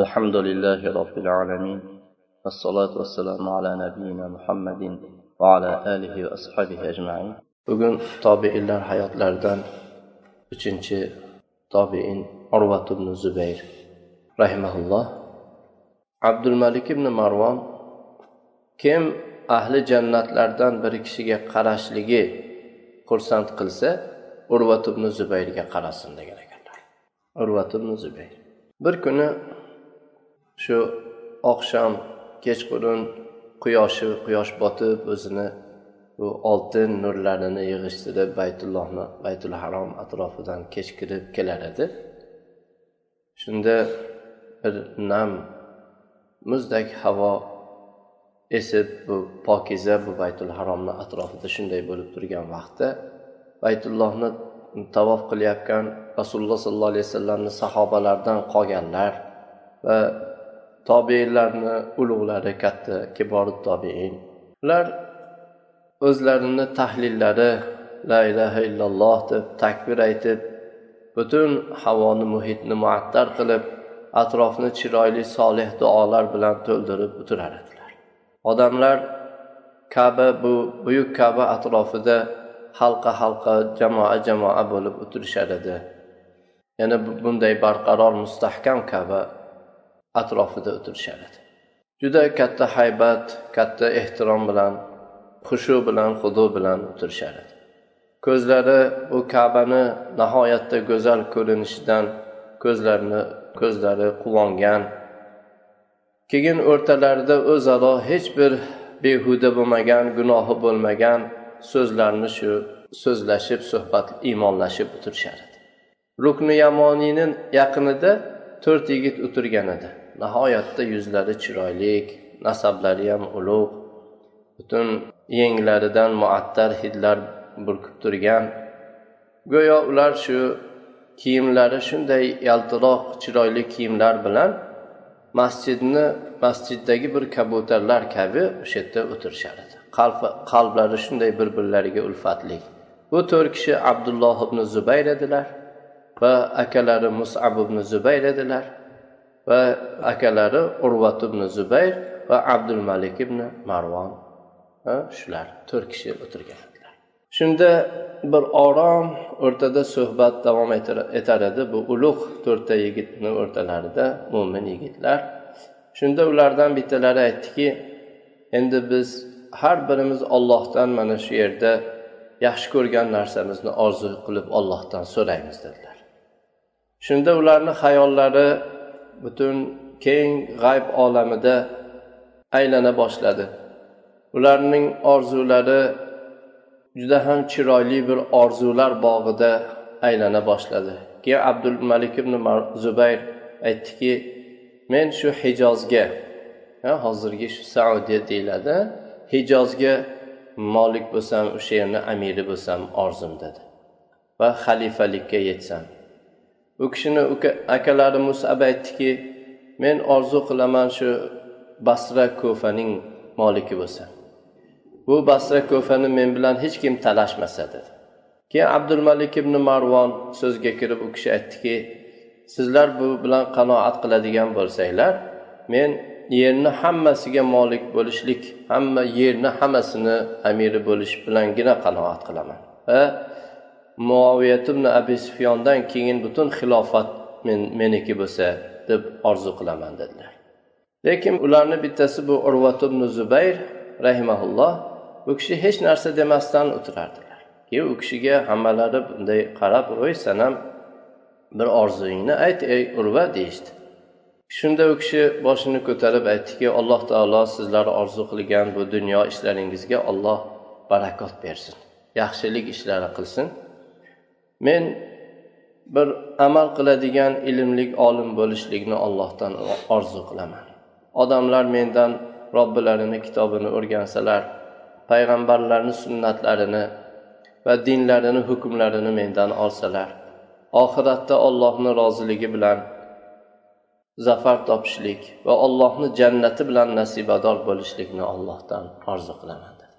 الحمد لله رب العالمين والصلاة والسلام على نبينا محمد وعلى آله وأصحابه أجمعين bugun tobiinlar hayotlaridan uchinchi tobiin urvat ibn zubayr rahimaulloh abdul malik ibn marvon kim ahli jannatlardan bir kishiga qarashligi xursand qilsa urvat ibn zubayrga qarasin degan ekanlar urvat ibn zubayr bir kuni shu oqshom kechqurun quyoshi quyosh botib o'zini bu oltin nurlarini yig'ishtirib baytullohni baytul harom atrofidan kechkirib kelar edi. Shunda bir nam muzdek havo esib bu pokiza bu baytul haromni atrofida shunday bo'lib turgan vaqtda baytullohni tavof qilayotgan rasululloh sollallohu alayhi vasallamni sahobalaridan qolganlar va tobeinlarni ulug'lari katta kibor tobein ular o'zlarini tahlillari la ilaha illalloh deb takbir aytib butun havoni muhitni muattar qilib atrofni chiroyli solih duolar bilan to'ldirib o'tirar edilar. Odamlar kaba bu buyuk kaba atrofida halqa halqa jamoa jamoa bo'lib o'tirishar edi. Yana bunday barqaror mustahkam kaba atrofida o'tirishar edi. Juda katta haybat katta ehtirom bilan xushu bilan xudo bilan o'tirishar edi. Ko'zlari bu kabani nihoyatda go'zal ko'rinishidan ko'zlarini ko'zlari quvongan. Keyin o'rtalarida o'zaro hech bir behuda bo'lmagan gunohi bo'lmagan so'zlarni shu so'zlashib suhbat iymonlashib o'tirishar edi. Rukni yamoniyni yaqinida to'rt yigit o'tirgan edi. Nihoyatda yuzlari chiroyli nasablari ham ulug' butun yenglaridan muattar hidlar burkib turgan. Go'yo ular shu kiyimlari shunday yaltiroq chiroyli kiyimlar bilan masjidni masjiddagi bir kabutarlar kabi o'sha yerda o'tirishar edi qalblari shunday bir birlariga ulfatli. Bu to'rt kishi abdulloh ibn zubayr edilar va akalari musab ibn zubayr edilar. Va akalari urvat ibn zubayr va abdul malik ibn marvon shular to'rt kishi o'tirgan shunda bir orom o'rtada suhbat davom etar edi bu ulug' to'rtta yigitni o'rtalarida mo'min yigitlar. Shunda ulardan bittalari aytdiki endi biz har birimiz ollohdan mana shu yerda yaxshi ko'rgan narsamizni orzu qilib ollohdan so'raymiz dedilar. Shunda ularni xayollari butun keng g'ayb olamida aylana boshladi. Ularning orzulari juda ham chiroyli bir orzular bog'ida aylana boshladi. Keyin abdul malik ibn zubayr aytdiki men shu hijozga hozirgi shu saudiya deyiladi hijozga molik bo'lsam o'sha yerni amiri bo'lsam orzum dedi. Va xalifalikka yetsam. U kishini akalari musab aytdiki men orzu qilaman shu basra ko'faning moliki bo'lsa. Bu basra ko'fani men bilan hech kim talashmasa dedi. Keyin abdul malik ibn marvon so'zga kirib u kishi aytdiki sizlar bu bilan qanoat qiladigan bo'lsanglar men yerni hammasiga molik bo'lishlik hamma yerni hammasini amiri bo'lish bilangina qanoat qilaman va muoviyat ibn abi sufyondan keyin butun xilofat men meniki bo'lsa deb orzu qilaman dedilar. Lekin ularni bittasi bu urvat ibn zubayr rahimaulloh u kishi hech narsa demasdan o'tirardilar. Keyin u kishiga hammalari bunday qarab voy san ham bir orzuyingni ayt ey urva deyishdi. Shunda u kishi boshini ko'tarib aytdiki alloh taolo sizlar orzu qilgan bu dunyo ishlaringizga olloh barakot bersin yaxshilik ishlari qilsin men bir amal qiladigan ilmlik olim bo'lishlikni ollohdan orzu qilaman. Odamlar mendan robbilarini kitobini o'rgansalar payg'ambarlarni sunnatlarini va dinlarini hukmlarini mendan olsalar oxiratda ollohni roziligi bilan zafar topishlik va ollohni jannati bilan nasibador bo'lishlikni ollohdan orzu qilaman dedi.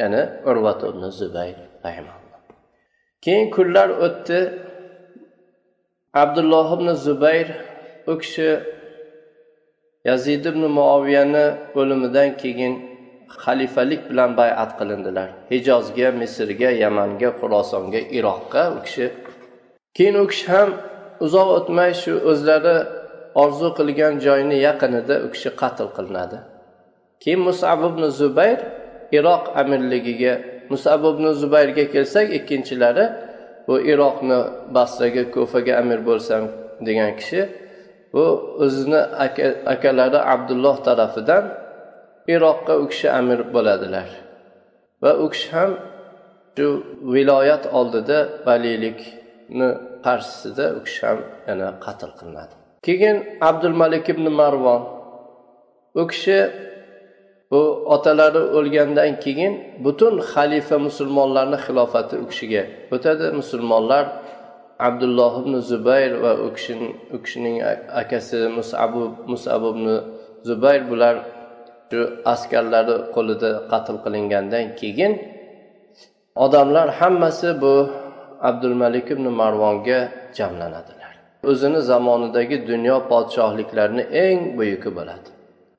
Ya'ni urvat ibn zubayr payg'ambar keyin kunlar o'tdi. Abdulloh ibn zubayr u kishi yazid ibn muoviyani o'limidan keyin xalifalik bilan bayat qilindilar. Hijozga misrga yamanga xurosonga iroqqa u kishi. Keyin u kishi ham uzoq o'tmay shu o'zlari orzu qilgan joyni yaqinida u kishi qatl qilinadi. Keyin musab ibn zubayr iroq amirligiga musab ibn zubayrga kelsak ikkinchilari bu iroqni basraga ko'faga amir bo'lsam degan kishi bu o'zini akalari abdulloh tarafidan iroqqa u kishi amir bo'ladilar. Va u kishi ham shu viloyat oldida valiylikni qarshisida u kishi ham yana qatl qilinadi. Keyin abdulmalik ibn marvon u kishi u otalari o'lgandan keyin butun xalifa musulmonlarni xilofati u kishiga o'tadi. Musulmonlar abdulloh ibn zubayr va u u kishining akasi musabu musabu ibn zubayr bular shu askarlari qo'lida qatl qilingandan keyin odamlar hammasi bu abdulmalik ibn marvonga jamlanadilar. O'zini zamonidagi dunyo podshohliklarini eng buyuki bo'ladi.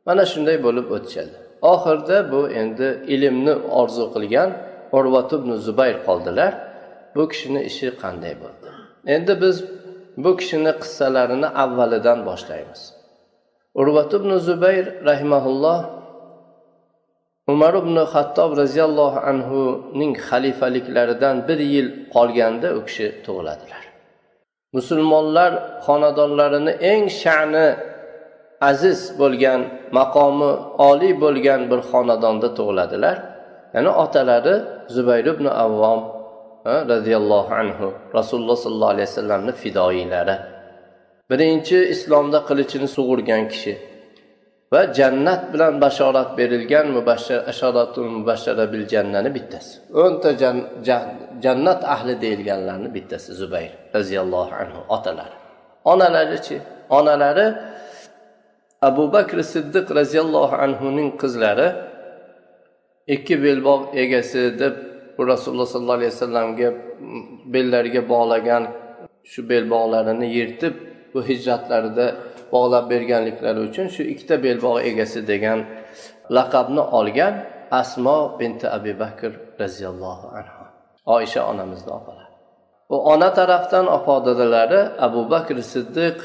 Mana shunday bo'lib o'tishadi. Oxirida bu endi ilmni orzu qilgan urvat ibn zubayr qoldilar. Bu kishini ishi qanday bo'ldi? Endi biz bu kishini qissalarini avvalidan boshlaymiz. Urvat ibn zubayr rahimaulloh umar ibn xattob roziyallohu anhuning xalifaliklaridan bir yil qolganda u kishi tug'iladilar. Musulmonlar xonadonlarini eng sha'ni aziz bo'lgan maqomi oliy bo'lgan bir xonadonda tug'iladilar. Ya'ni otalari zubayr ibn avvom roziyallohu anhu rasululloh sollallohu alayhi vasallamni fidoyilari. Birinchi islomda qilichini sug'urgan kishi va jannat bilan bashorat berilgan ashoratul mubashshara bil jannani bittasi. O'nta jannat ahli deyilganlarni bittasi zubayr roziyallohu anhu otalari. Onalarichi onalari abu bakr siddiq roziyallohu anhuning qizlari ikki belbog' egasi deb rasululloh sollallohu alayhi vasallamga bellariga bog'lagan shu belbog'larini yirtib bu hijratlarida bog'lab berganliklari uchun shu ikkita belbog' egasi degan laqabni olgan asmo binti abi bakr roziyallohu anhu oysha onamizni opalari u ona tarafdan opa dadalari abu bakr siddiq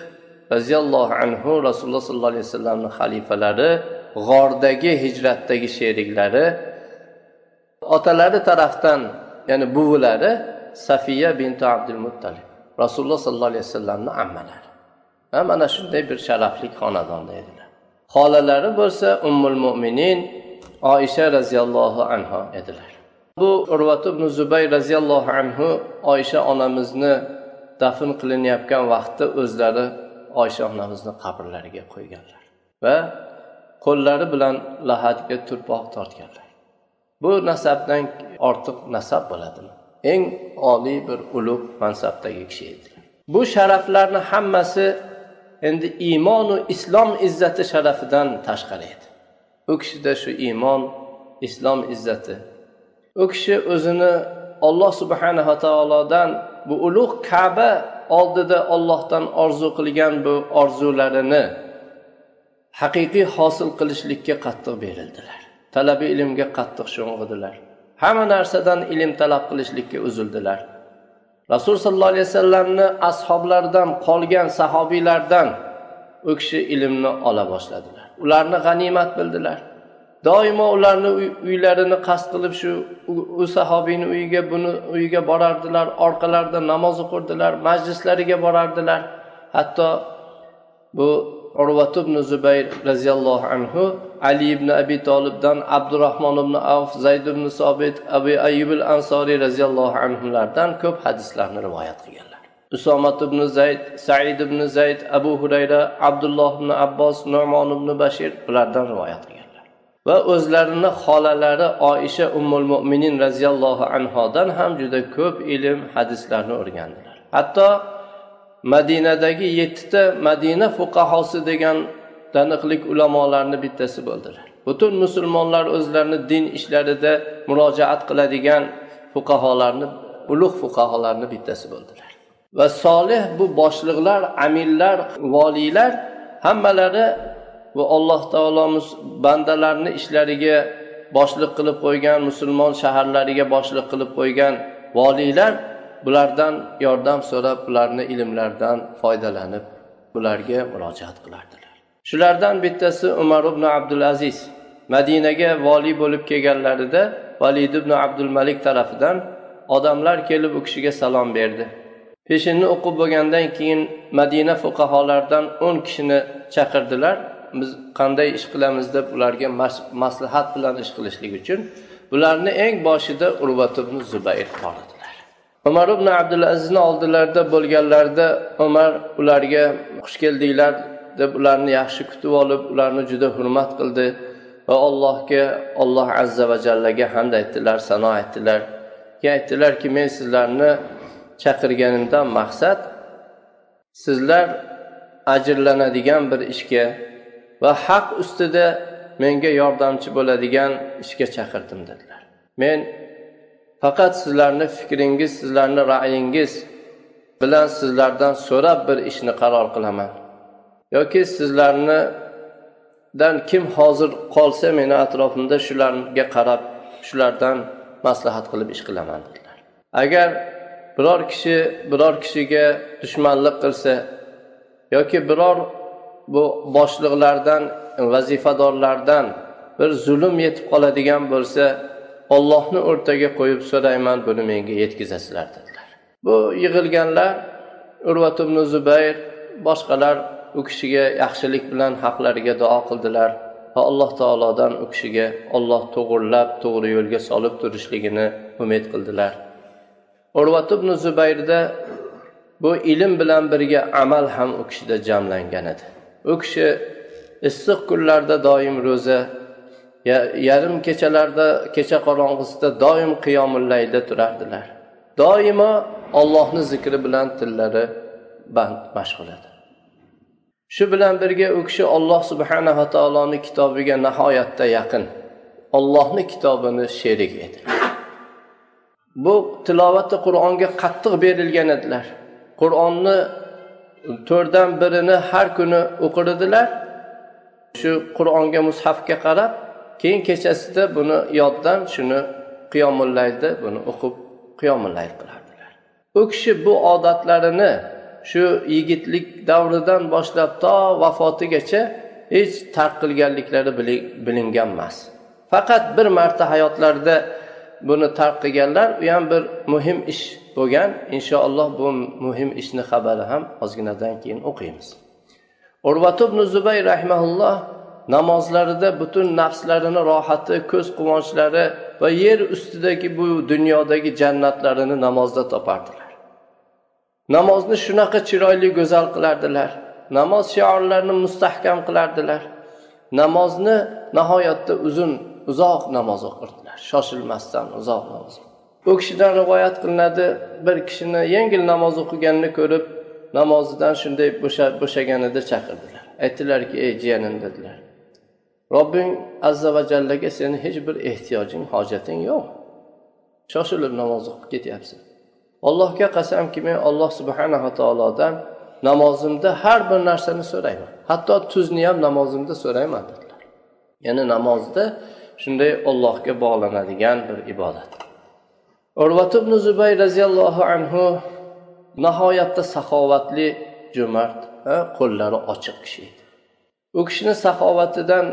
roziyallohu anhu rasululloh sollallohu alayhi vasallamni xalifalari g'ordagi hijratdagi sheriklari otalari tarafdan ya'ni buvilari safiya binti abdul muttalib rasululloh sollallohu alayhi vasallamni ammalari. Va mana shunday bir sharafli xonadonda edilar. Xolalari bo'lsa ummul mo'minin oisha roziyallohu anhu edilar. Bu urvat ibn zubay roziyallohu anhu oysha onamizni dafn qilinayotgan vaqtda o'zlari oysha onamizni qabrlariga qo'yganlar va qo'llari bilan lahadga turpoq tortganlar. Bu nasabdan ortiq nasab bo'ladimi? Eng oliy bir ulug' mansabdagi kishi edilar. Bu sharaflarni hammasi endi iymonu islom izzati sharafidan tashqari edi. U kishida shu iymon islom izzati. U kishi o'zini olloh subhanava taolodan bu ulug' kaba oldida ollohdan orzu qilgan bu orzularini haqiqiy hosil qilishlikka qattiq berildilar. Talabi ilmga qattiq sho'ng'idilar. Hamma narsadan ilm talab qilishlikka uzildilar. Rasul sollallohu alayhi vasallamni ashoblaridan qolgan sahobiylardan u kishi ilmni ola boshladilar. Ularni g'animat bildilar. Doimo ularni uylarini qasd qilib shu u sahobiyni uyiga buni uyiga borardilar orqalarida namoz o'qirdilar majlislariga borardilar. Hatto bu urvat ibn zubayr roziyallohu anhu ali ibn abi tolibdan abdurahmon ibn avf zayd ibn sobit abu ayyubil ansoriy roziyallohu anhulardan ko'p hadislarni rivoyat qilganlar. Usomat ibn zayd said ibn zayd abu hurayra abdulloh ibn abbos nu'mon ibn bashir bulardan rivoyat qilgan. Va o'zlarini xolalari oisha ummul mo'minin roziyallohu anhodan ham juda ko'p ilm hadislarni o'rgandilar. Hatto madinadagi yettita madina fuqahosi degan taniqli ulamolarni bittasi bo'ldilar. Butun musulmonlar o'zlarini din ishlarida murojaat qiladigan fuqaholarni ulug' fuqaholarni bittasi bo'ldilar. Va solih bu boshliqlar amillar voliylar hammalari va alloh taolo bandalarni ishlariga boshliq qilib qo'ygan musulmon shaharlariga boshliq qilib qo'ygan voliylar bulardan yordam so'rab ularni ilmlaridan foydalanib ularga murojaat qilardilar. Shulardan bittasi umar ibn abdulaziz madinaga voliy bo'lib kelganlarida valid ibn abdul malik tarafidan odamlar kelib u kishiga salom berdi. Peshinni o'qib bo'lgandan keyin madina fuqaholaridan o'n kishini chaqirdilar. Biz qanday ish qilamiz deb ularga maslahat bilan ish qilishlik uchun bularni eng boshida urvat ibn zubayr bor edilar umar ibn abdulazizni oldilarida bo'lganlarida umar ularga xush keldinglar deb ularni yaxshi kutib olib ularni juda hurmat qildi va allohga olloh azza va jallaga hamd aytdilar sano aytdilar. Keyin aytdilarki men sizlarni chaqirganimdan maqsad sizlar ajrlanadigan bir ishga va haq ustida menga yordamchi bo'ladigan ishga chaqirdim dedilar. Men faqat sizlarni fikringiz sizlarni ra'yingiz bilan sizlardan so'rab bir ishni qaror qilaman. Yoki sizlarnidan kim hozir qolsa meni atrofimda shularga qarab shulardan maslahat qilib ish qilaman dedilar. Agar biror kishi biror kishiga dushmanlik qilsa yoki biror bu boshliqlardan vazifadorlardan bir zulm yetib qoladigan bo'lsa ollohni o'rtaga qo'yib so'rayman buni menga yetkazasizlar dedilar. Bu yig'ilganlar urvat ibn zubayr boshqalar u kishiga yaxshilik bilan haqlariga duo qildilar va alloh taolodan u kishiga olloh to'g'irlab to'g'ri yo'lga solib turishligini umid qildilar. Urvat ibn zubayrda bu ilm bilan birga amal ham u kishida jamlangan edi. U kishi issiq kunlarda doim ro'za yarim kechalarda kecha qorong'isida doim qiyomillayda turardilar. Doimo ollohni zikri bilan tillari band mashg'ul edi shu bilan birga u kishi olloh subhanava taoloni kitobiga nihoyatda yaqin ollohni kitobini sherik edi. Bu tilovati qur'onga qattiq berilgan edilar. Qur'onni to'rtdan birini har kuni o'qir edilar shu qur'onga mushafga qarab keyin kechasida buni yoddan shuni qiyomillayda buni o'qib qiyomillayl qilardilar. U kishi bu odatlarini shu yigitlik davridan boshlab to vafotigacha hech tark qilganliklari bilingan emas. Faqat bir marta hayotlarida buni tark qilganlar u ham bir muhim ish bo'lgan. Inshaalloh bu muhim ishni xabari ham ozginadan keyin o'qiymiz. Urvat ibn zubay rahmaulloh namozlarida butun nafslarini rohati ko'z quvonchlari va yer ustidagi bu dunyodagi jannatlarini namozda topardilar. Namozni shunaqa chiroyli go'zal qilardilar. Namoz shiorlarini mustahkam qilardilar. Namozni nihoyatda uzun uzoq namoz o'qirdilar. Shoshilmasdan uzoq namoz u kishidan rivoyat qilinadi bir kishini yengil namoz o'qiganini ko'rib namozidan shunday bo'shaganida chaqirdilar. Aytdilarki ey jiyanim dedilar. Robbing azza va jallaga seni hech bir ehtiyojing hojating yo'q. Shoshilib namoz o'qib ketyapsan. Allohga qasamki men alloh subhanava taolodan namozimda har bir narsani so'rayman. Hatto tuzni ham namozimda so'rayman dedilar. Ya'ni namozda shunday ollohga bog'lanadigan bir ibodat. Urvat ibn zubay roziyallohu anhu nihoyatda saxovatli jo'mard qo'llari ochiq kishi edi. U kishini saxovatidan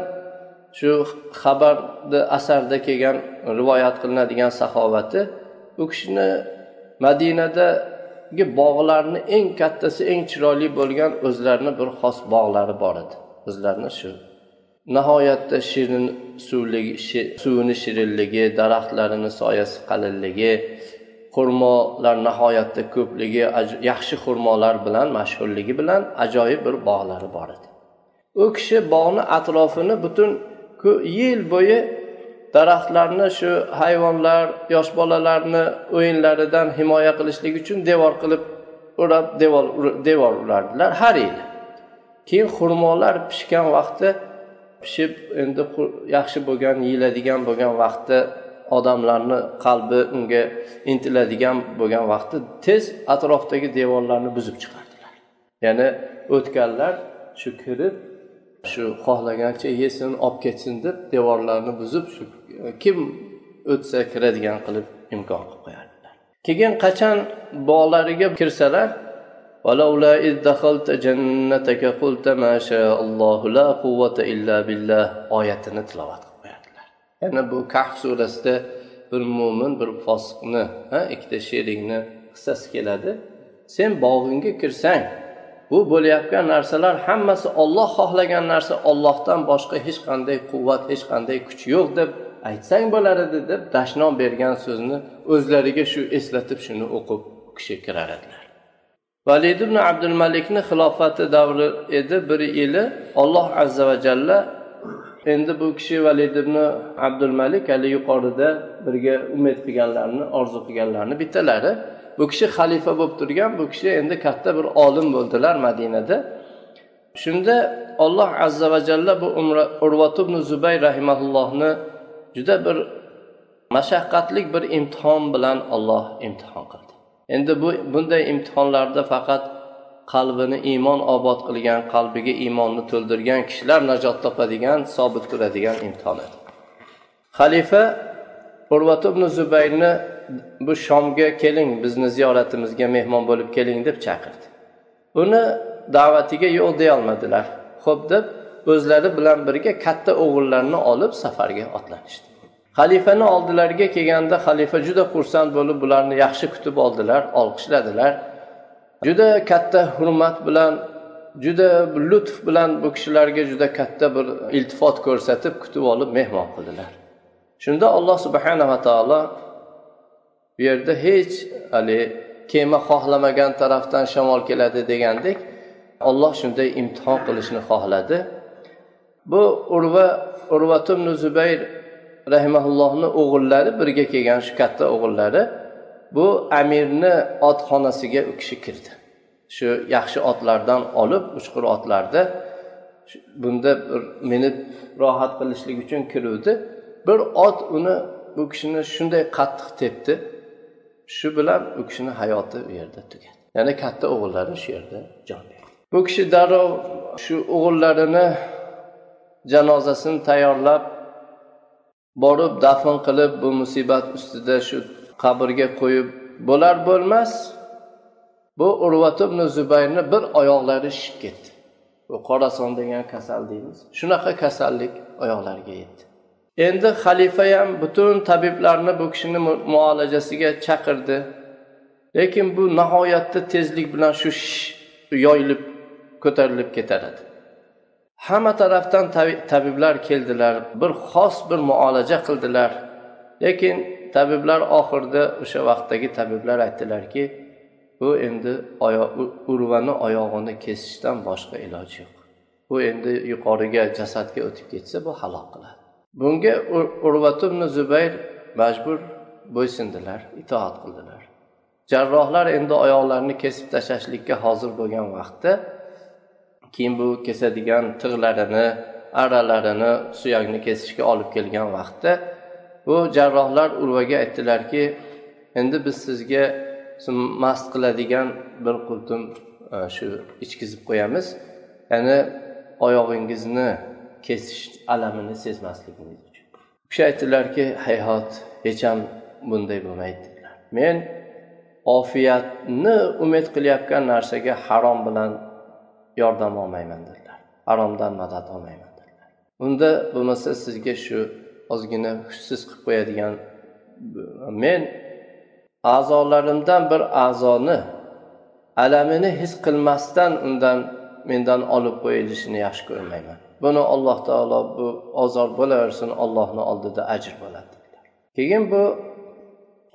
shu xabarni asarda kelgan rivoyat qilinadigan saxovati u kishini madinadagi bog'larni eng kattasi eng chiroyli bo'lgan o'zlarini bir xos bog'lari bor edi. O'zlarini shu nihoyatda shirin suvligi suvini shirinligi daraxtlarini soyasi qalinligi xurmolar nihoyatda ko'pligi yaxshi xurmolar bilan mashhurligi bilan ajoyib bir bog'lari bor edi. U kishi bog'ni atrofini butun yil bo'yi daraxtlarni shu hayvonlar yosh bolalarni o'yinlaridan himoya qilishlik uchun devor qilib o'rab devor devor urardilar har yili. Keyin xurmolar pishgan vaqti pishib endi yaxshi bo'lgan yeyiladigan bo'lgan vaqtda odamlarni qalbi unga intiladigan bo'lgan vaqtda tez atrofdagi devorlarni buzib chiqardilar. Ya'ni o'tganlar shu kirib shu xohlagancha yesin olib ketsin deb devorlarni buzib shu e, kim o'tsa kiradigan qilib imkon qilib qo'yardilar. Keyin qachon bog'lariga kirsalar ولولا إذ دخلت جنتك قلت ما شاء الله لا قوة إلا بالله oyatini tilovat qilib qo'yadilar ya'ni bu kahf surasida bir mo'min bir fosiqni ikkita sherikni qissasi keladi sen bog'ingga kirsang bu bo'layotgan narsalar hammasi olloh xohlagan narsa ollohdan boshqa hech qanday quvvat hech qanday kuch yo'q deb aytsang bo'lar edi deb dashnom bergan so'zni o'zlariga shu eslatib shuni o'qib kishi kirar edilar Valid ibn abdul malikni xilofati davri edi bir yili. Olloh azza va jalla endi bu kishi valid ibn abdul malik hali yuqorida birga umid qilganlarni orzu qilganlarni bittalari. Bu kishi xalifa bo'lib turgan bu kishi endi katta bir olim bo'ldilar madinada. Shunda olloh azza va jalla bu urvat ibn zubay rahimaullohni juda bir mashaqqatli bir imtihon bilan olloh imtihon qildi. Endi bu bunday imtihonlarda faqat qalbini iymon obod qilgan qalbiga iymonni to'ldirgan kishilar najot topadigan sobit turadigan imtihon edi. Xalifa urvat ibn zubayrni bu shomga keling bizni ziyoratimizga mehmon bo'lib keling deb chaqirdi. Uni da'vatiga yo'q deyolmadilar. Ho'p deb o'zlari bilan birga katta o'g'illarini olib safarga otlanishdi. Xalifani oldilariga kelganda xalifa juda xursand bo'lib bularni yaxshi kutib oldilar olqishladilar. Juda katta hurmat bilan juda lutf bilan bu kishilarga juda katta bir iltifot ko'rsatib kutib olib mehmon qildilar. Shunda alloh subhanava taolo bu yerda hech haligi kema xohlamagan tarafdan shamol keladi degandek olloh shunday imtihon qilishni xohladi. Bu urva urvatum zubayr rahimaullohni o'g'illari birga kelgan shu katta o'g'illari bu amirni otxonasiga u kishi kirdi. Shu yaxshi otlardan olib uchqur otlarda bunda bir minib rohat qilishlik uchun kiruvdi. Bir ot uni bu kishini shunday qattiq tepdi. Shu bilan u kishini hayoti u yerda tugadi. Ya'ni katta o'g'illari shu yerda jon berdi. Bu kishi darrov shu o'g'illarini janozasini tayyorlab borib dafn qilib bu musibat ustida shu qabrga qo'yib bo'lar bo'lmas. Bu urvat ibn zubayrni bir oyoqlari shishib ketdi. Bu qorason degan kasal deymiz. Shunaqa kasallik oyoqlariga yetdi. Endi xalifa ham butun tabiblarni bu kishini muolajasiga chaqirdi. Lekin bu nihoyatda tezlik bilan shu yoyilib ko'tarilib ketaradi. Hamma tarafdan tabiblar keldilar bir xos bir muolaja qildilar. Lekin tabiblar oxirida o'sha vaqtdagi tabiblar aytdilarki bu endi urvani oyog'ini kesishdan boshqa iloj yo'q. Bu endi yuqoriga jasadga o'tib ketsa bu halok qiladi. Bunga urvatibn zubayr majbur bo'ysundilar itoat qildilar. Jarrohlar endi oyoqlarini kesib tashlashlikka hozir bo'lgan vaqtda keyin bu kesadigan tig'larini aralarini suyakni kesishga olib kelgan vaqtda bu jarrohlar urvaga aytdilarki endi biz sizga mast qiladigan bir qultum e, shu ichkizib qo'yamiz. Ya'ni oyog'ingizni kesish alamini sezmasligingiz uchun. U kishi aytdilarki hayhot hech ham bunday bo'lmaydi dedilar. Men ofiyatni umid qilayotgan narsaga harom bilan yordam olmayman dedilar. Haromdan madad olmayman dedilar. Unda bo'lmasa sizga shu ozgina hushsiz qilib qo'yadigan men a'zolarimdan bir a'zoni alamini his qilmasdan undan mendan olib qo'yilishini yaxshi ko'rmayman. Buni alloh taolo bu ozor bo'laversin ollohni oldida ajr bo'ladi dedilar. Keyin bu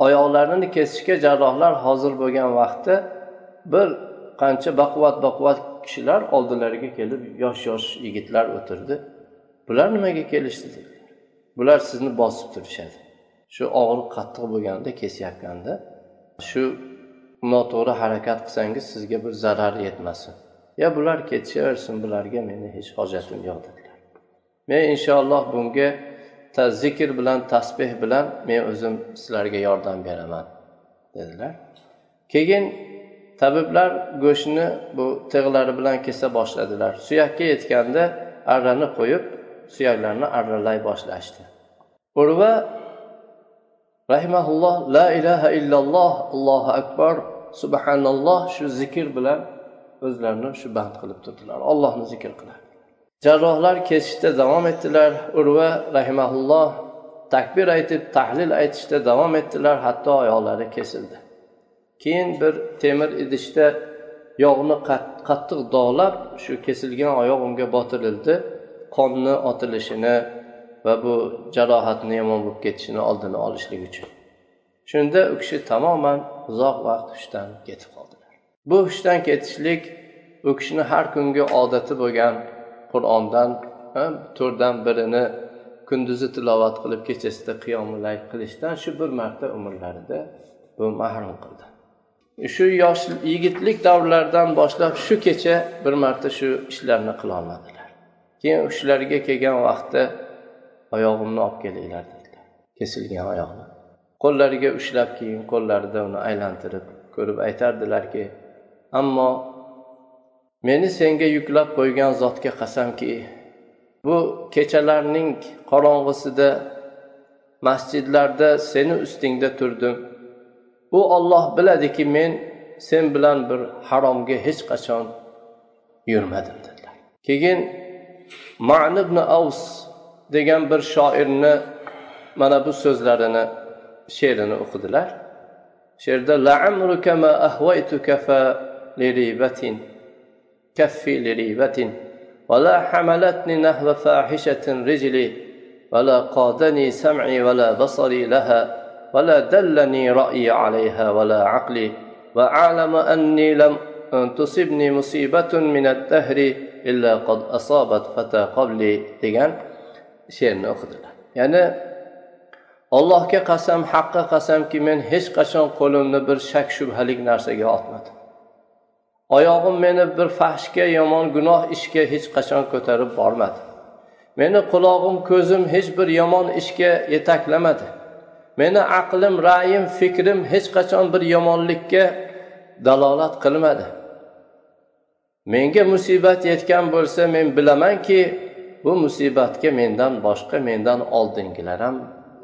oyoqlarini kesishga jarrohlar hozir bo'lgan vaqtda bir qancha baquvvat baquvvat kishilar oldilariga kelib yosh yosh yigitlar o'tirdi. Bular nimaga kelishdi dedilar bular sizni bosib turishadi. Shu og'riq qattiq bo'lganda kesayotganda shu noto'g'ri harakat qilsangiz sizga bir zarar yetmasin. Ya bular ketishaversin bularga meni hech hojatim yo'q dedilar. Men inshaalloh bunga zikr bilan tasbeh bilan men o'zim sizlarga yordam beraman dedilar. Keyin tabiblar go'shtni bu tig'lari bilan kesa boshladilar. Suyakka yetganda arrani qo'yib suyaklarni arralay boshlashdi. Urva rahimaulloh la ilaha illalloh allohu akbar subhanalloh shu zikr bilan o'zlarini shu band qilib turdilar. Ollohni zikr qiladi. Jarrohlar kesishda davom etdilar. Urva rahimaulloh takbir aytib tahlil aytishda davom etdilar. Hatto oyoqlari kesildi. Keyin bir temir idishda yog'ni qattiq dog'lab shu kesilgan oyoq unga botirildi. Qonni otilishini va bu jarohatni yomon bo'lib ketishini oldini olishlik uchun. Shunda u kishi tamoman uzoq vaqt hushdan ketib qoldilar bu hushdan ketishlik u kishini har kungi odati bo'lgan qur'ondan to'rtdan birini kunduzi tilovat qilib kechasida qiyomilay qilishdan shu bir marta umrlarida bu mahrum qildi. E, shu yosh yigitlik davrlaridan boshlab shu kecha bir marta shu ishlarni qilolmadilar keyin hushlarga kelgan vaqtda oyog'imni olib kelinglar dedilar. Kesilgan oyoqni qo'llariga ushlab keyin qo'llarida uni aylantirib ko'rib aytardilarki ammo meni senga yuklab qo'ygan zotga qasamki bu kechalarning qorong'isida masjidlarda seni ustingda turdim. bu olloh biladiki men sen bilan bir haromga hech qachon yurmadim dedilar keyin man ibn avs degan bir shoirni mana bu so'zlarini she'rini o'qidilar she'rda laamruka ma ahvaytuka fa liribatin kaffi liribatin ولا حملتني نحو فاحشة رجلي ولا قادني سمعي ولا بصري لها ولا دلني رأيي عليها ولا عقلي وأعلم أني لم تصبني مصيبة من الدهر إلا قد أصابت فتى قبلي degan she'rni o'qidilar ya'ni allohga qasam haqqa qasamki men hech qachon qo'limni bir shak shubhalik narsaga otmadim oyog'im meni bir fahshga yomon gunoh ishga hech qachon ko'tarib bormadi meni qulog'im ko'zim hech bir yomon ishga yetaklamadi meni aqlim ra'yim fikrim hech qachon bir yomonlikka dalolat qilmadi. Menga musibat yetgan bo'lsa men bilamanki bu musibatga mendan boshqa mendan oldingilar ham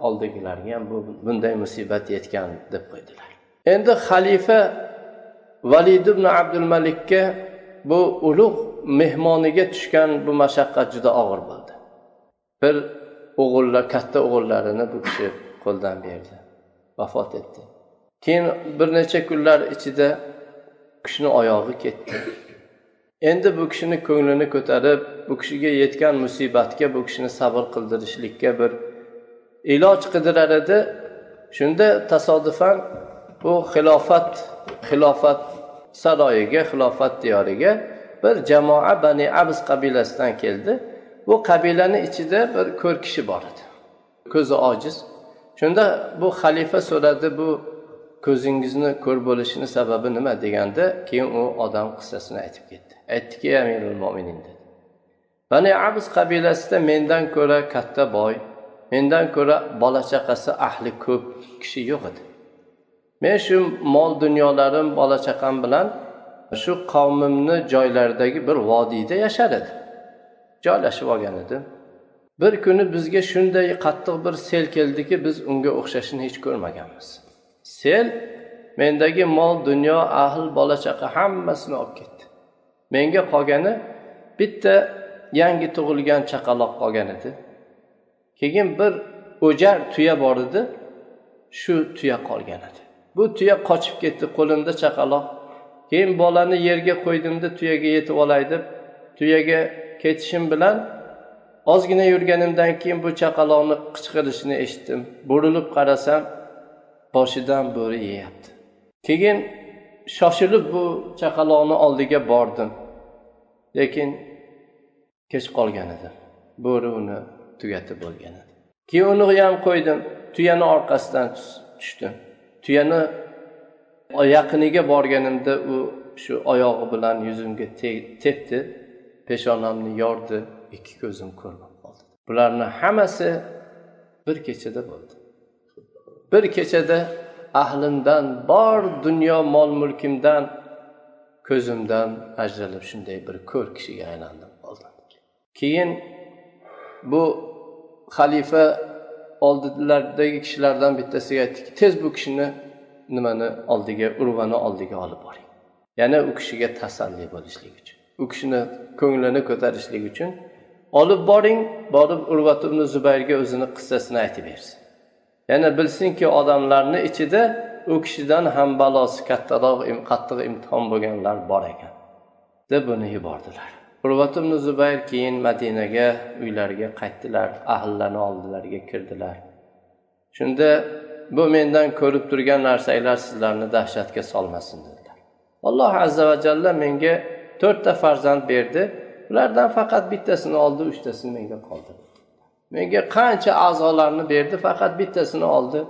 oldingilarga ham bu bunday musibat yetgan deb qo'ydilar. Endi xalifa valid ibn abdul malikka bu ulug' mehmoniga tushgan bu mashaqqat juda og'ir bo'ldi. Bir o'g'illar katta o'g'illarini bu kishi qo'ldan berdi. Vafot etdi. Keyin bir necha kunlar ichida kishini oyog'i ketdi. Endi bu kishini ko'nglini ko'tarib bu kishiga yetgan musibatga bu kishini sabr qildirishlikka bir iloj qidirar edi. Shunda tasodifan bu xilofat xilofat saroyiga xilofat diyoriga bir jamoa bani abs qabilasidan keldi. Bu qabilani ichida bir ko'r kishi bor edi. Ko'zi ojiz shunda bu xalifa so'radi bu ko'zingizni ko'r bo'lishini sababi nima? deganda keyin u odam qissasini aytib ketdi. Aytdiki amirul mo'minin dedi. Bani abs qabilasida mendan ko'ra katta boy mendan ko'ra bola chaqasi ahli ko'p kishi yo'q edi. Men shu mol dunyolarim bola chaqam bilan shu qavmimni joylaridagi bir vodiyda yashar edim. Joylashib olgan edim. Bir kuni bizga shunday qattiq bir sel keldiki biz unga o'xshashini hech ko'rmaganmiz. Sel mendagi mol dunyo ahl bola chaqa hammasini olib ketdi. Menga qolgani bitta yangi tug'ilgan chaqaloq qolgan edi. Keyin bir o'jar tuya bor edi shu tuya qolgan edi. Bu tuya qochib ketdi qo'limda chaqaloq. Keyin bolani yerga qo'ydimda tuyaga yetib olay deb tuyaga ketishim bilan ozgina yurganimdan keyin bu chaqaloqni qichqirishini eshitdim. Burilib qarasam boshidan bo'ri yeyapti. Keyin shoshilib bu chaqaloqni oldiga bordim. Lekin kech qolgan edim. Bo'ri uni tugatib bo'lgan edi. Keyin uni ham qo'ydim. Tuyani orqasidan tushdim. Tuyani yaqiniga borganimda u shu oyog'i bilan yuzimga tepdi. Peshonamni yordi. Ikki ko'zim ko'r bo'lib qoldi. Bularni hammasi bir kechada bo'ldi. Bir kechada ahlimdan bor dunyo mol mulkimdan ko'zimdan ajralib shunday bir ko'r kishiga aylandim qoldim. Keyin bu xalifa oldilaridagi kishilardan bittasiga aytdiki tez bu kishini nimani oldiga urvani oldiga olib boring. Yana u kishiga tasalli bo'lishlik uchun u kishini ko'nglini ko'tarishlik uchun olib boring borib urvat ibn zubayrga o'zini qissasini aytib bersin yana bilsinki odamlarni ichida u kishidan ham balosi kattaroq qattiq imtihon bo'lganlar bor ekan deb buni yubordilar. Urvat ibn zubayr keyin madinaga uylariga qaytdilar ahillarni oldilariga kirdilar. Shunda bu mendan ko'rib turgan narsanglar sizlarni dahshatga solmasin dedilar. Alloh azza va jalla menga to'rtta farzand berdi. Ulardan faqat bittasini oldi uchtasini menga qoldirdi menga qancha a'zolarni berdi faqat bittasini oldi.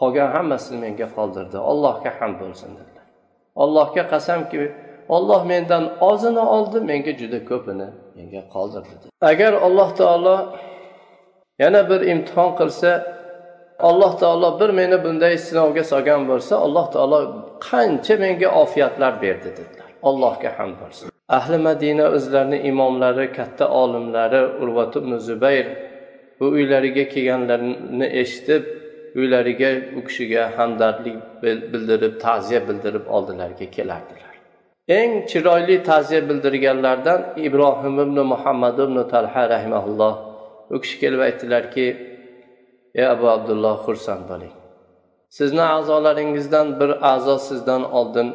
Qolgan hammasini menga qoldirdi. Allohga ham bo'lsin dedilar. Allohga qasamki olloh mendan ozini oldi menga juda ko'pini menga qoldirdi agar alloh taolo yana bir imtihon qilsa alloh taolo bir meni bunday sinovga solgan bo'lsa alloh taolo qancha menga ofiyatlar berdi dedilar allohga hamd bo'lsin. Ahli madina o'zlarini imomlari katta olimlari urvat ibn zubayr bu uylariga kelganlarini eshitib uylariga u kishiga hamdardlik bildirib ta'ziya bildirib oldilariga kelardilar. Eng chiroyli ta'ziya bildirganlardan ibrohim ibn muhammad ibn talha rahimaulloh u kishi kelib aytdilarki ey abu abdulloh xursand bo'ling. Sizni a'zolaringizdan bir a'zo sizdan oldin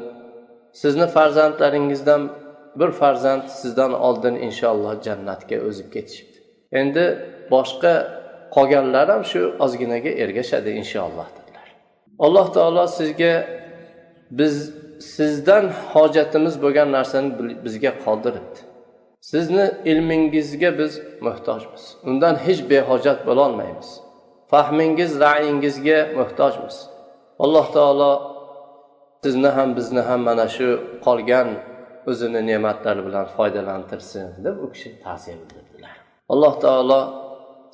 sizni farzandlaringizdan bir farzand sizdan oldin inshaalloh jannatga o'zib ketishibdi. Endi boshqa qolganlar ham shu ozginaga ergashadi inshaalloh dedilar. Alloh taolo sizga biz sizdan hojatimiz bo'lgan narsani bizga qoldiribdi. Sizni ilmingizga biz muhtojmiz. Undan hech behojat bo'lolmaymiz. Fahmingiz ra'yingizga muhtojmiz. Alloh taolo sizni ham bizni ham mana shu qolgan o'zini ne'matlari bilan foydalantirsin deb u kishi tavsiya bildirdilar. Alloh taolo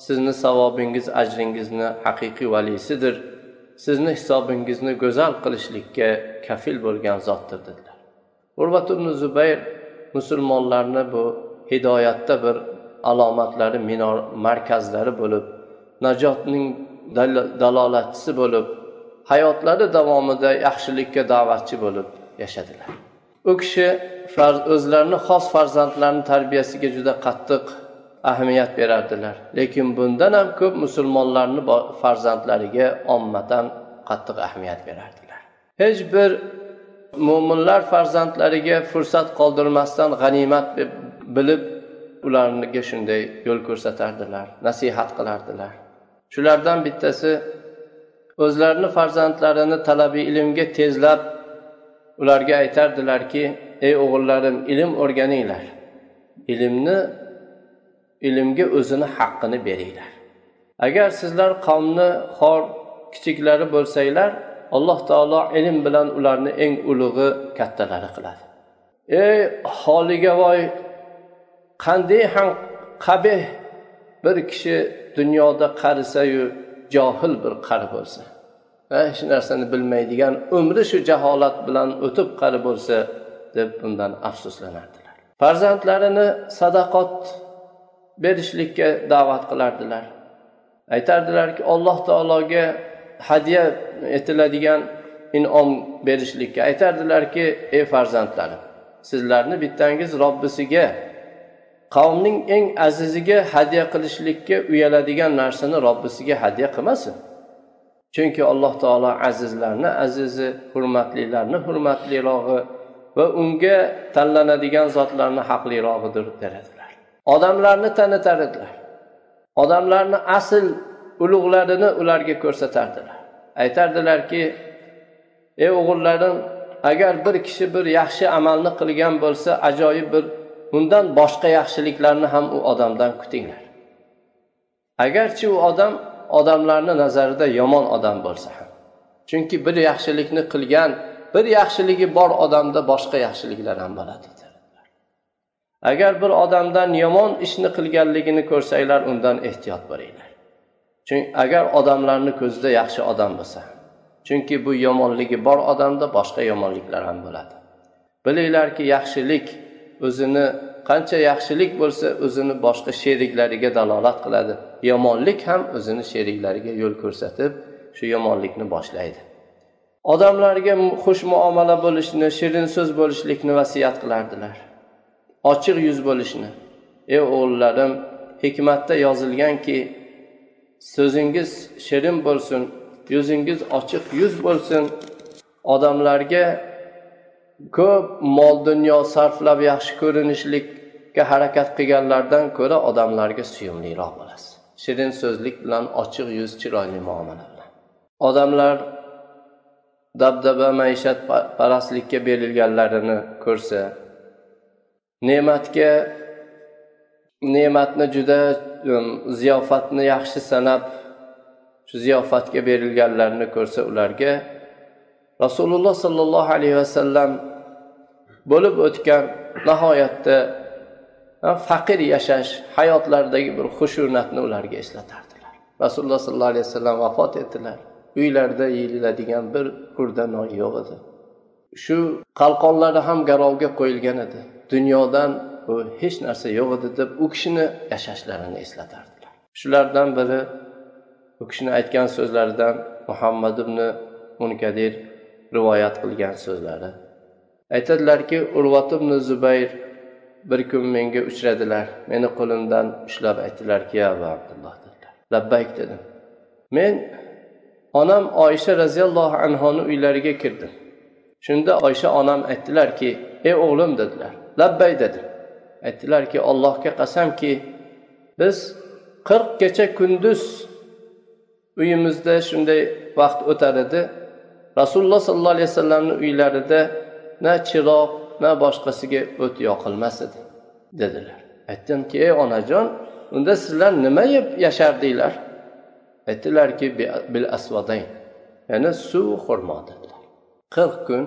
sizni savobingiz ajringizni haqiqiy valisidir sizni hisobingizni go'zal qilishlikka kafil bo'lgan zotdir dedilar. Urvat ibn zubayr musulmonlarni bu hidoyatda bir alomatlari minor markazlari bo'lib najotning dalolatchisi bo'lib hayotlari davomida yaxshilikka da'vatchi bo'lib yashadilar. U kishi o'zlarini xos farzandlarini tarbiyasiga juda qattiq ahamiyat berardilar. Lekin bundan ham ko'p musulmonlarni farzandlariga ommatan qattiq ahamiyat berardilar. Hech bir mo'minlar farzandlariga fursat qoldirmasdan g'animat bilib ularga shunday yo'l ko'rsatardilar nasihat qilardilar. Shulardan bittasi o'zlarini farzandlarini talabiy ilmga tezlab ularga aytardilarki ey o'g'illarim ilm o'rganinglar. Ilmni ilmga o'zini haqqini beringlar. Agar sizlar qavmni xor kichiklari bo'lsanglar alloh taolo ilm bilan ularni eng ulug'i kattalari qiladi. Ey holiga voy qanday ham qabih bir kishi dunyoda qarisayu johil bir qari bo'lsa. Hech narsani bilmaydigan umri shu jaholat bilan o'tib qari bo'lsa deb bundan afsuslanardilar. Farzandlarini sadaqot berishlikka da'vat qilardilar. Aytardilarki alloh taologa hadya etiladigan inom berishlikka. Aytardilarki ey farzandlarim sizlarni bittangiz robbisiga qavmning eng aziziga hadya qilishlikka uyaladigan narsani robbisiga hadya qilmasin. Chunki alloh taolo azizlarni azizi hurmatlilarni hurmatlirog'i va unga tanlanadigan zotlarni haqlirog'idir deradilar. Odamlarni tanitar edilar odamlarni asl ulug'larini ularga ko'rsatardilar. Aytardilarki ey o'g'illarim agar bir kishi bir yaxshi amalni qilgan bo'lsa ajoyib bir undan boshqa yaxshiliklarni ham u odamdan kutinglar. Agarchi u odam odamlarni nazarida yomon odam bo'lsa ham chunki bir yaxshilikni qilgan bir yaxshiligi bor odamda boshqa yaxshiliklar ham bo'ladi agar bir odamdan yomon ishni qilganligini ko'rsanglar undan ehtiyot bo'linglar. Chunki agar odamlarni ko'zida yaxshi odam bo'lsa chunki bu yomonligi bor odamda boshqa yomonliklar ham bo'ladi. Bilinglarki yaxshilik o'zini qancha yaxshilik bo'lsa o'zini boshqa sheriklariga dalolat qiladi. Yomonlik ham o'zini sheriklariga yo'l ko'rsatib shu yomonlikni boshlaydi. Odamlarga xush muomala bo'lishni shirin so'z bo'lishlikni vasiyat qilardilar. Ochiq yuz bo'lishni. Ey o'g'illarim hikmatda yozilganki so'zingiz shirin bo'lsin yuzingiz ochiq yuz bo'lsin. Odamlarga ko'p mol dunyo sarflab yaxshi ko'rinishlikka harakat qilganlardan ko'ra odamlarga suyumliroq bo'lasiz. Shirin so'zlik bilan ochiq yuz chiroyli muomala bilan. Odamlar dabdaba maishat parastlikka berilganlarini ko'rsa ne'matga ne'matni juda um, ziyofatni yaxshi sanab shu ziyofatga berilganlarini ko'rsa ularga rasululloh sollallohu alayhi vasallam bo'lib o'tgan nihoyatda faqir yashash hayotlaridagi bir xushunatni ularga eslatardilar. Rasululloh sollallohu alayhi vasallam vafot etdilar. Uylarida yeyiladigan bir kurda non yo'q edi. Shu qalqonlari ham garovga qo'yilgan edi. Dunyodan u hech narsa yo'q edi deb u kishini yashashlarini eslatardilar. Shulardan biri u kishini aytgan so'zlaridan muhammad ibn munkadir rivoyat qilgan so'zlari. Aytadilarki urvat ibn zubayr bir kun menga uchradilar. Meni qo'limdan ushlab aytdilarki ya abu abdulloh dedilar. Labbayk dedim. Men onam oysha roziyallohu anhoni uylariga kirdim. Shunda oysha onam aytdilarki ey o'g'lim dedilar. Labbay dedim. Aytdilarki allohga qasamki biz qirq kecha kunduz uyimizda shunday vaqt o'tar edi. Rasululloh sollallohu alayhi vasallamni uylarida na chiroq na boshqasiga o't yoqilmas edi dedilar. Aytdimki ey onajon unda sizlar nima yeb yashardinglar? Aytdilarki bil asvadayn. Ya'ni suv xurmo dedilar. Qirq kun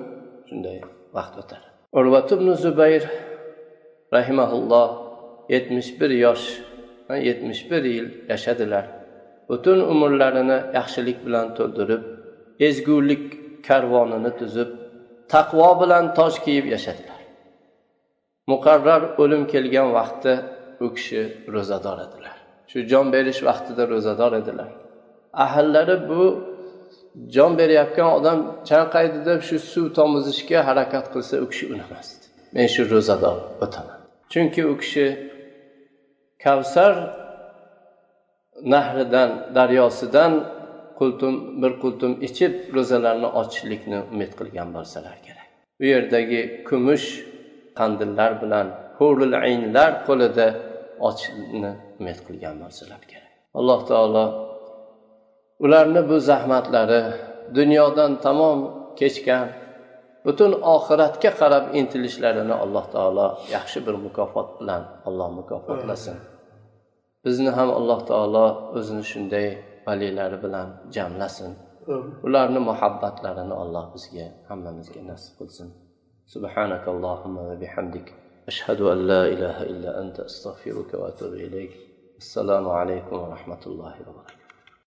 shunday vaqt o'tadi urvat ibn zubayr rahimaulloh yetmish bir yosh yetmish bir yil yashadilar. Butun umrlarini yaxshilik bilan to'ldirib ezgulik karvonini tuzib taqvo bilan toj kiyib yashadilar. Muqarrar o'lim kelgan vaqtda u kishi ro'zador edilar. Shu jon berish vaqtida ro'zador edilar. Ahillari bu jon berayotgan odam chanqaydi deb shu suv tomizishga harakat qilsa u kishi unamasdi men shu ro'zador o'taman. Chunki u kishi kavsar nahridan daryosidan qultum bir qultum ichib ro'zalarni ochishlikni umid qilgan bo'lsalar kerak. U yerdagi kumush qandillar bilan hurul aynlar qo'lida ochishni umid qilgan bo'lsalar kerak. Alloh taolo ularni bu zahmatlari dunyodan tamom kechgan butun oxiratga qarab intilishlarini alloh taolo yaxshi bir mukofot bilan alloh mukofotlasin. Bizni ham alloh taolo o'zini shunday valilari bilan jamlasin ularni muhabbatlarini alloh bizga hammamizga nasib qilsin سبحانك اللهم وبحمدك أشهد أن لا إله إلا أنت أستغفرك وأتوب إليك السلام عليكم ورحمة الله وبركاته